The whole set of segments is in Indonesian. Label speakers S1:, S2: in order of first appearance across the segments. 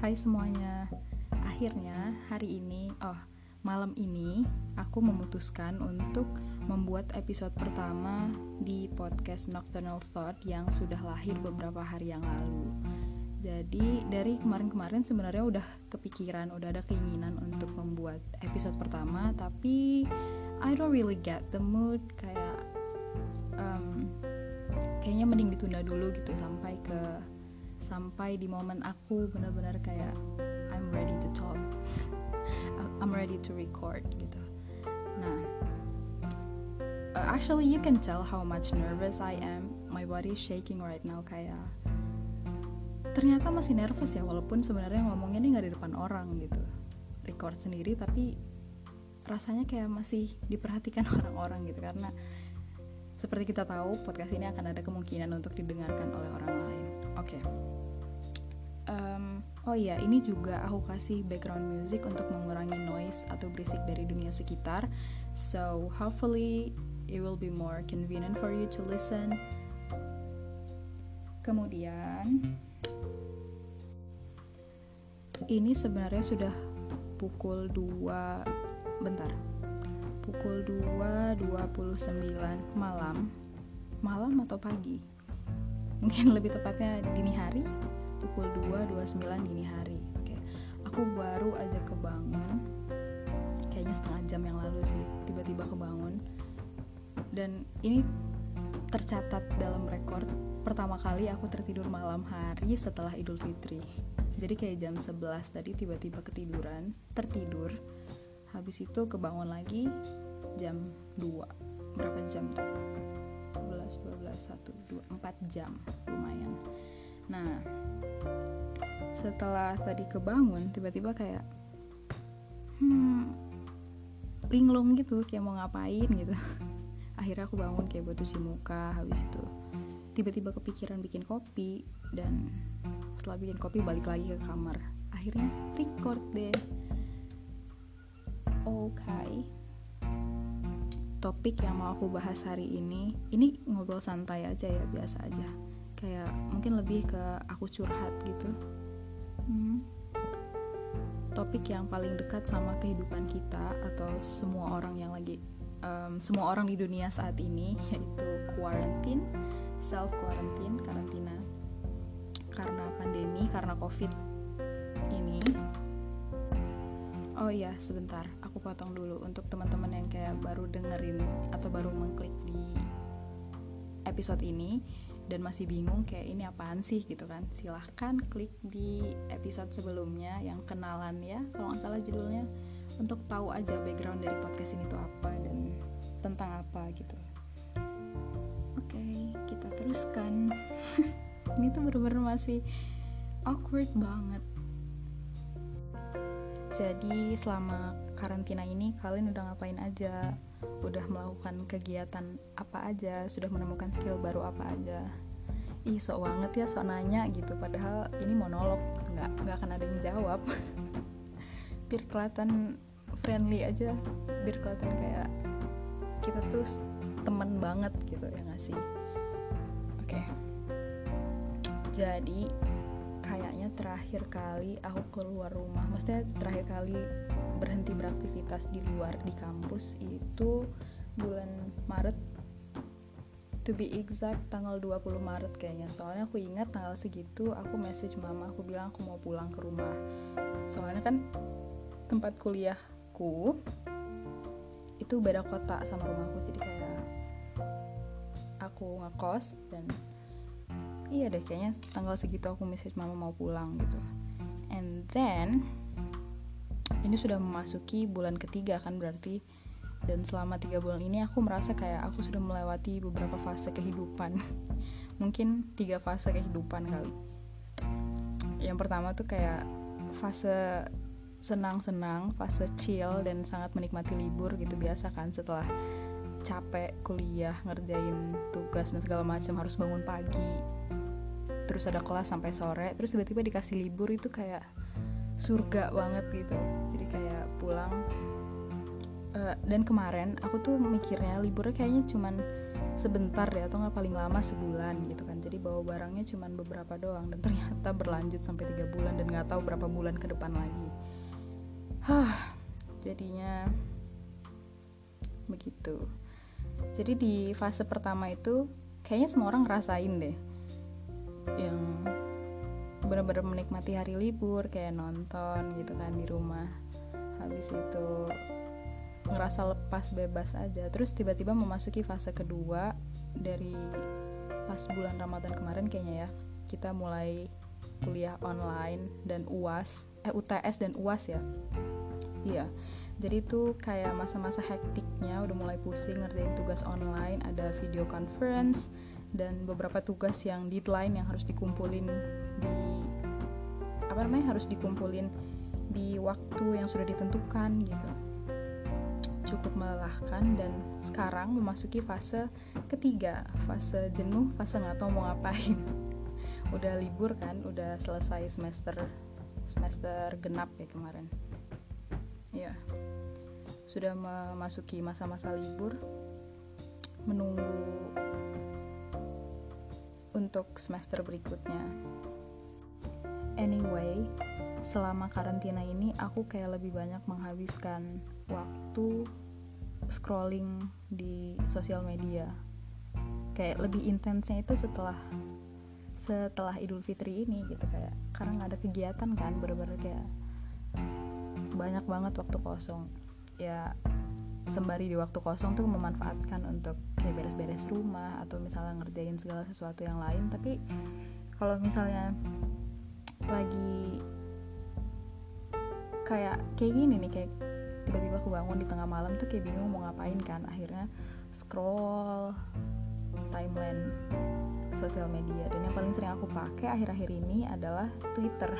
S1: Hai semuanya. Akhirnya hari ini, oh, malam ini aku memutuskan untuk membuat episode pertama di podcast Nocturnal Thought yang sudah lahir beberapa hari yang lalu. Jadi dari kemarin-kemarin sebenarnya udah kepikiran, udah ada keinginan untuk membuat episode pertama, tapi I don't really get the mood kayak kayaknya mending ditunda dulu gitu sampai ke sampai di momen aku benar-benar kayak I'm ready to talk. I'm ready to record gitu. Nah actually you can tell how much nervous I am. My body is shaking right now kayak ternyata masih nervous ya walaupun sebenarnya ngomongnya ini nggak di depan orang gitu. Record sendiri tapi rasanya kayak masih diperhatikan orang-orang gitu. Karena seperti kita tahu, podcast ini akan ada kemungkinan untuk didengarkan oleh orang lain. Oke. Okay. Um, oh iya, ini juga aku kasih background music untuk mengurangi noise atau berisik dari dunia sekitar. So hopefully it will be more convenient for you to listen. Kemudian ini sebenarnya sudah pukul 2 bentar pukul 2.29 malam malam atau pagi mungkin lebih tepatnya dini hari pukul 2.29 dini hari. Oke. Aku baru aja kebangun kayaknya setengah jam yang lalu sih tiba-tiba kebangun. Dan ini tercatat dalam rekor pertama kali aku tertidur malam hari setelah Idul Fitri. Jadi kayak jam 11 tadi tiba-tiba ketiduran tertidur. Habis itu kebangun lagi jam 2 berapa jam tuh? 11, 12, 1, 2, 4 jam lumayan nah setelah tadi kebangun tiba-tiba kayak hmm linglung gitu kayak mau ngapain gitu akhirnya aku bangun kayak buat cuci muka habis itu tiba-tiba kepikiran bikin kopi dan setelah bikin kopi balik lagi ke kamar akhirnya record deh Oke. Okay. Topik yang mau aku bahas hari ini, ini ngobrol santai aja ya, biasa aja. Kayak mungkin lebih ke aku curhat gitu. Hmm. Topik yang paling dekat sama kehidupan kita atau semua orang yang lagi um, semua orang di dunia saat ini yaitu quarantine, self quarantine, karantina karena pandemi, karena covid ini Oh iya, sebentar. Aku potong dulu untuk teman-teman yang kayak baru dengerin atau baru mengklik di episode ini dan masih bingung kayak ini apaan sih gitu kan. Silahkan klik di episode sebelumnya yang kenalan ya, kalau nggak salah judulnya untuk tahu aja background dari podcast ini tuh apa dan tentang apa gitu. Oke, kita teruskan. ini tuh bener-bener masih awkward banget jadi selama karantina ini kalian udah ngapain aja? Udah melakukan kegiatan apa aja? Sudah menemukan skill baru apa aja? Ih sok banget ya sok nanya gitu padahal ini monolog nggak nggak akan ada yang jawab biar kelihatan friendly aja biar kelihatan kayak kita tuh temen banget gitu ya nggak sih oke okay. jadi terakhir kali aku keluar rumah maksudnya terakhir kali berhenti beraktivitas di luar di kampus itu bulan Maret. To be exact tanggal 20 Maret kayaknya. Soalnya aku ingat tanggal segitu aku message mama aku bilang aku mau pulang ke rumah. Soalnya kan tempat kuliahku itu beda kota sama rumahku jadi kayak aku ngekos dan iya deh kayaknya tanggal segitu aku message mama mau pulang gitu. And then ini sudah memasuki bulan ketiga kan berarti. Dan selama tiga bulan ini aku merasa kayak aku sudah melewati beberapa fase kehidupan. Mungkin tiga fase kehidupan kali. Yang pertama tuh kayak fase senang-senang fase chill dan sangat menikmati libur gitu biasa kan setelah capek kuliah ngerjain tugas dan segala macam harus bangun pagi terus ada kelas sampai sore terus tiba-tiba dikasih libur itu kayak surga banget gitu. Jadi kayak pulang uh, dan kemarin aku tuh mikirnya liburnya kayaknya cuman sebentar ya atau nggak paling lama sebulan gitu kan. Jadi bawa barangnya cuma beberapa doang dan ternyata berlanjut sampai tiga bulan dan nggak tahu berapa bulan ke depan lagi. Hah jadinya begitu. Jadi di fase pertama itu kayaknya semua orang ngerasain deh yang benar-benar menikmati hari libur kayak nonton gitu kan di rumah. Habis itu ngerasa lepas bebas aja. Terus tiba-tiba memasuki fase kedua dari pas bulan Ramadan kemarin kayaknya ya. Kita mulai kuliah online dan UAS eh UTS dan UAS ya. Iya. Jadi itu kayak masa-masa hektiknya udah mulai pusing ngerjain tugas online ada video conference dan beberapa tugas yang deadline yang harus dikumpulin di apa namanya harus dikumpulin di waktu yang sudah ditentukan gitu. Cukup melelahkan dan sekarang memasuki fase ketiga fase jenuh fase nggak tahu mau ngapain. Udah libur kan udah selesai semester semester genap ya kemarin. Ya sudah memasuki masa-masa libur. Menunggu untuk semester berikutnya. Anyway selama karantina ini aku kayak lebih banyak menghabiskan waktu scrolling di sosial media. Kayak lebih intensnya itu setelah setelah Idul Fitri ini gitu kayak karena nggak ada kegiatan kan bener-bener kayak banyak banget waktu kosong. Ya sembari di waktu kosong tuh memanfaatkan untuk kayak beres-beres rumah atau misalnya ngerjain segala sesuatu yang lain. Tapi kalau misalnya lagi kayak kayak gini nih kayak tiba-tiba aku bangun di tengah malam tuh kayak bingung mau ngapain kan. Akhirnya scroll timeline sosial media. Dan yang paling sering aku pakai akhir-akhir ini adalah Twitter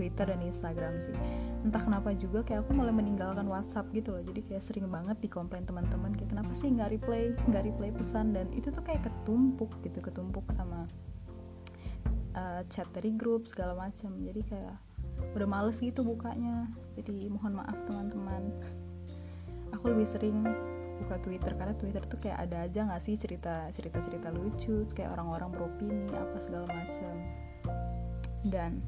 S1: Twitter dan Instagram sih. Entah kenapa juga kayak aku mulai meninggalkan WhatsApp gitu loh. Jadi kayak sering banget dikomplain teman-teman kayak kenapa sih nggak reply nggak reply pesan? Dan itu tuh kayak ketumpuk gitu ketumpuk sama uh, chat dari grup segala macam jadi kayak udah males gitu bukanya. Jadi mohon maaf teman-teman. Aku lebih sering buka Twitter karena Twitter tuh kayak ada aja nggak sih cerita cerita cerita lucu kayak orang-orang beropini apa segala macam dan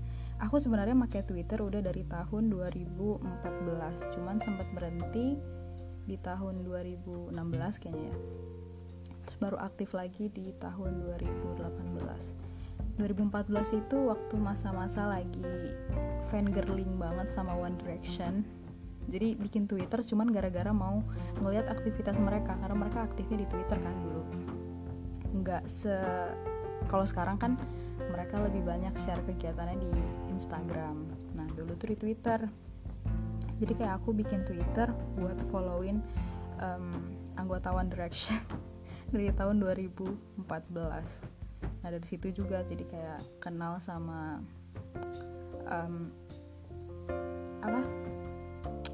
S1: aku sebenarnya pakai Twitter udah dari tahun 2014 cuman sempat berhenti di tahun 2016 kayaknya ya. Terus baru aktif lagi di tahun 2018 2014 itu waktu masa-masa lagi fangirling banget sama One Direction. Jadi bikin Twitter cuman gara-gara mau ngelihat aktivitas mereka karena mereka aktifnya di Twitter kan dulu. Nggak se kalau sekarang kan mereka lebih banyak share kegiatannya di Instagram. Nah dulu tuh di Twitter. Jadi kayak aku bikin Twitter buat following um, anggota One Direction dari tahun 2014 nah dari situ juga jadi kayak kenal sama um, apa?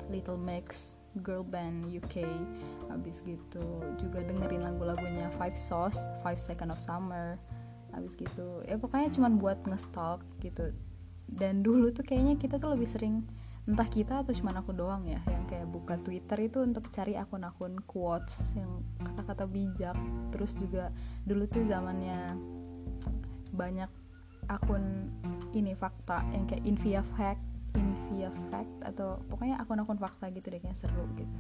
S1: Little Mix girl band UK habis gitu juga dengerin lagu-lagunya Five Sauce Five Second of Summer habis gitu. Ya pokoknya cuman buat ngestalk gitu. Dan dulu tuh kayaknya kita tuh lebih sering entah kita atau cuman aku doang ya yang kayak buka Twitter itu untuk cari akun-akun quotes yang kata-kata bijak. Terus juga dulu tuh zamannya banyak akun ini fakta yang kayak Invia Fact Invia Fact atau pokoknya akun-akun fakta gitu deh kayak seru gitu.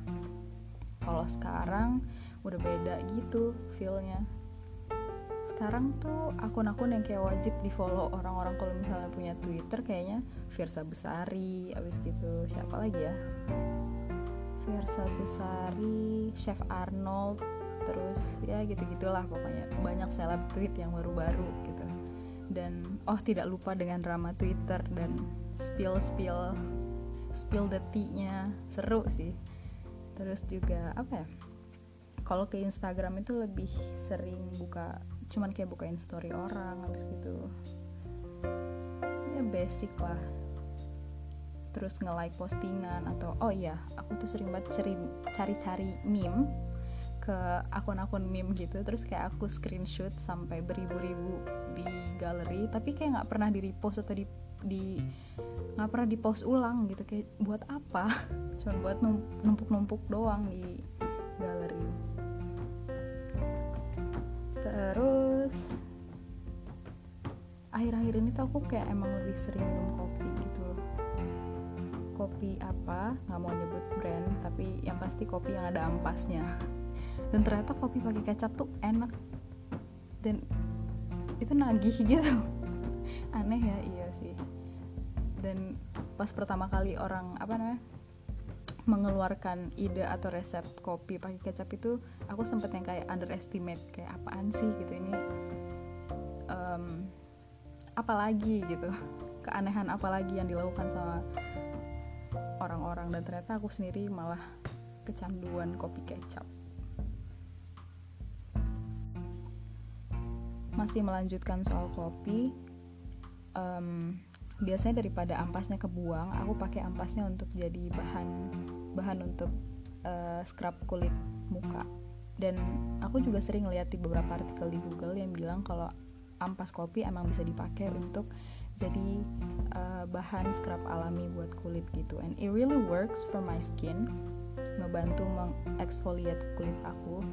S1: Kalau sekarang udah beda gitu feelnya sekarang tuh akun-akun yang kayak wajib di follow orang-orang kalau misalnya punya Twitter kayaknya Versa Besari abis gitu. Siapa lagi ya? Versa Besari Chef Arnold terus ya gitu gitulah pokoknya. Banyak seleb tweet yang baru-baru gitu. Dan oh tidak lupa dengan drama Twitter dan spill spill spill the tea-nya. Seru sih. Terus juga apa ya? Kalau ke Instagram itu lebih sering buka cuman kayak bukain story orang habis gitu. Ya basic lah. Terus nge-like postingan atau oh iya aku tuh sering banget cari-cari meme ke akun-akun meme gitu. Terus kayak aku screenshot sampai beribu-ribu di galeri tapi kayak nggak pernah di repost atau di di nggak pernah di post ulang gitu. Kayak buat apa? Cuma buat numpuk-numpuk doang di galeri terus akhir-akhir ini tuh aku kayak emang lebih sering minum kopi gitu loh. Kopi apa? Nggak mau nyebut brand tapi yang pasti kopi yang ada ampasnya. Dan ternyata kopi pakai kecap tuh enak. Dan itu nagih gitu. Aneh ya iya sih. Dan pas pertama kali orang apa namanya mengeluarkan ide atau resep kopi pakai kecap itu aku sempet yang kayak underestimate kayak apaan sih gitu ini? Um, apalagi gitu. Keanehan apalagi yang dilakukan sama orang-orang. Dan ternyata aku sendiri malah kecanduan kopi kecap. Masih melanjutkan soal kopi um, biasanya daripada ampasnya kebuang aku pakai ampasnya untuk jadi bahan bahan untuk uh, scrub kulit muka. Dan aku juga sering lihat di beberapa artikel di Google yang bilang kalau ampas kopi emang bisa dipakai untuk jadi uh, bahan scrub alami buat kulit gitu. And it really works for my skin ngebantu mengeksfoliate kulit aku.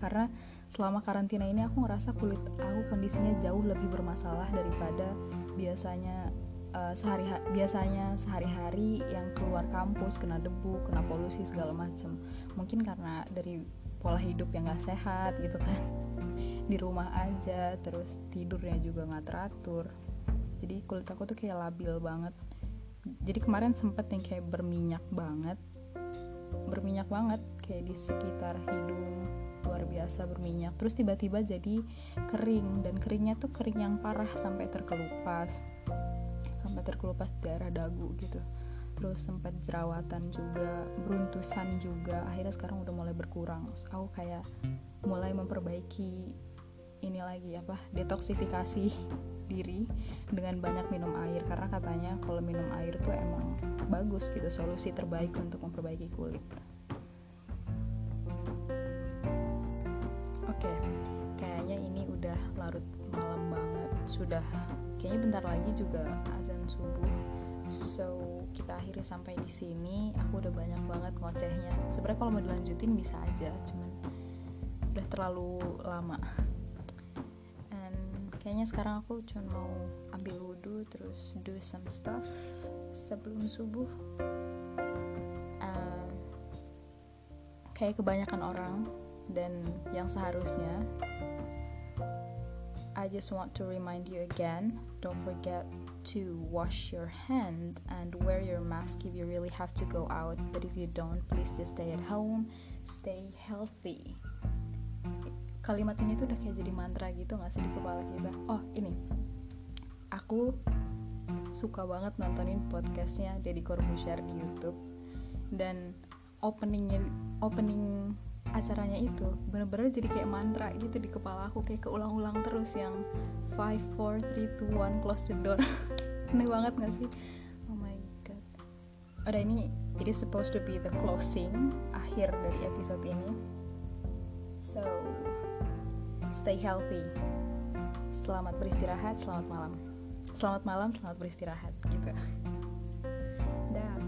S1: Karena selama karantina ini aku ngerasa kulit aku kondisinya jauh lebih bermasalah daripada biasanya uh, sehari biasanya sehari-hari yang keluar kampus kena debu kena polusi segala macam mungkin karena dari pola hidup yang gak sehat gitu kan. Di rumah aja terus tidurnya juga nggak teratur. Jadi kulit aku tuh kayak labil banget. Jadi kemarin sempet yang kayak berminyak banget. Berminyak banget kayak di sekitar hidung luar biasa berminyak. Terus tiba-tiba jadi kering dan keringnya tuh kering yang parah sampai terkelupas terkelupas di daerah dagu gitu. Terus sempat jerawatan juga beruntusan juga. Akhirnya sekarang udah mulai berkurang. Aku kayak mulai memperbaiki ini lagi apa detoksifikasi diri dengan banyak minum air. Karena katanya kalau minum air tuh emang bagus gitu solusi terbaik untuk memperbaiki kulit. Oke kayaknya ini udah larut malam banget. Sudah kayaknya bentar lagi juga azan subuh. So kita akhiri sampai di sini. Aku udah banyak banget ngocehnya. Sebenarnya kalau mau dilanjutin bisa aja cuman udah terlalu lama. And kayaknya sekarang aku cuma mau ambil wudhu terus do some stuff sebelum subuh. Uh, kayak kebanyakan orang dan yang seharusnya I just want to remind you again don't forget to wash your hand and wear your mask if you really have to go out. But if you don't, please just stay at home, stay healthy. Kalimat ini tuh udah kayak jadi mantra gitu gak sih di kepala kita? Oh ini, aku suka banget nontonin podcastnya Deddy Corbuzier di YouTube dan openingnya opening acaranya itu bener-bener jadi kayak mantra gitu di kepala aku kayak keulang-ulang terus yang 5, 4, 3, 2, 1 close the door. Aneh banget gak sih? Oh my god. Udah ini it is supposed to be the closing akhir dari episode ini. So stay healthy. Selamat beristirahat selamat malam. Selamat malam selamat beristirahat gitu. Dah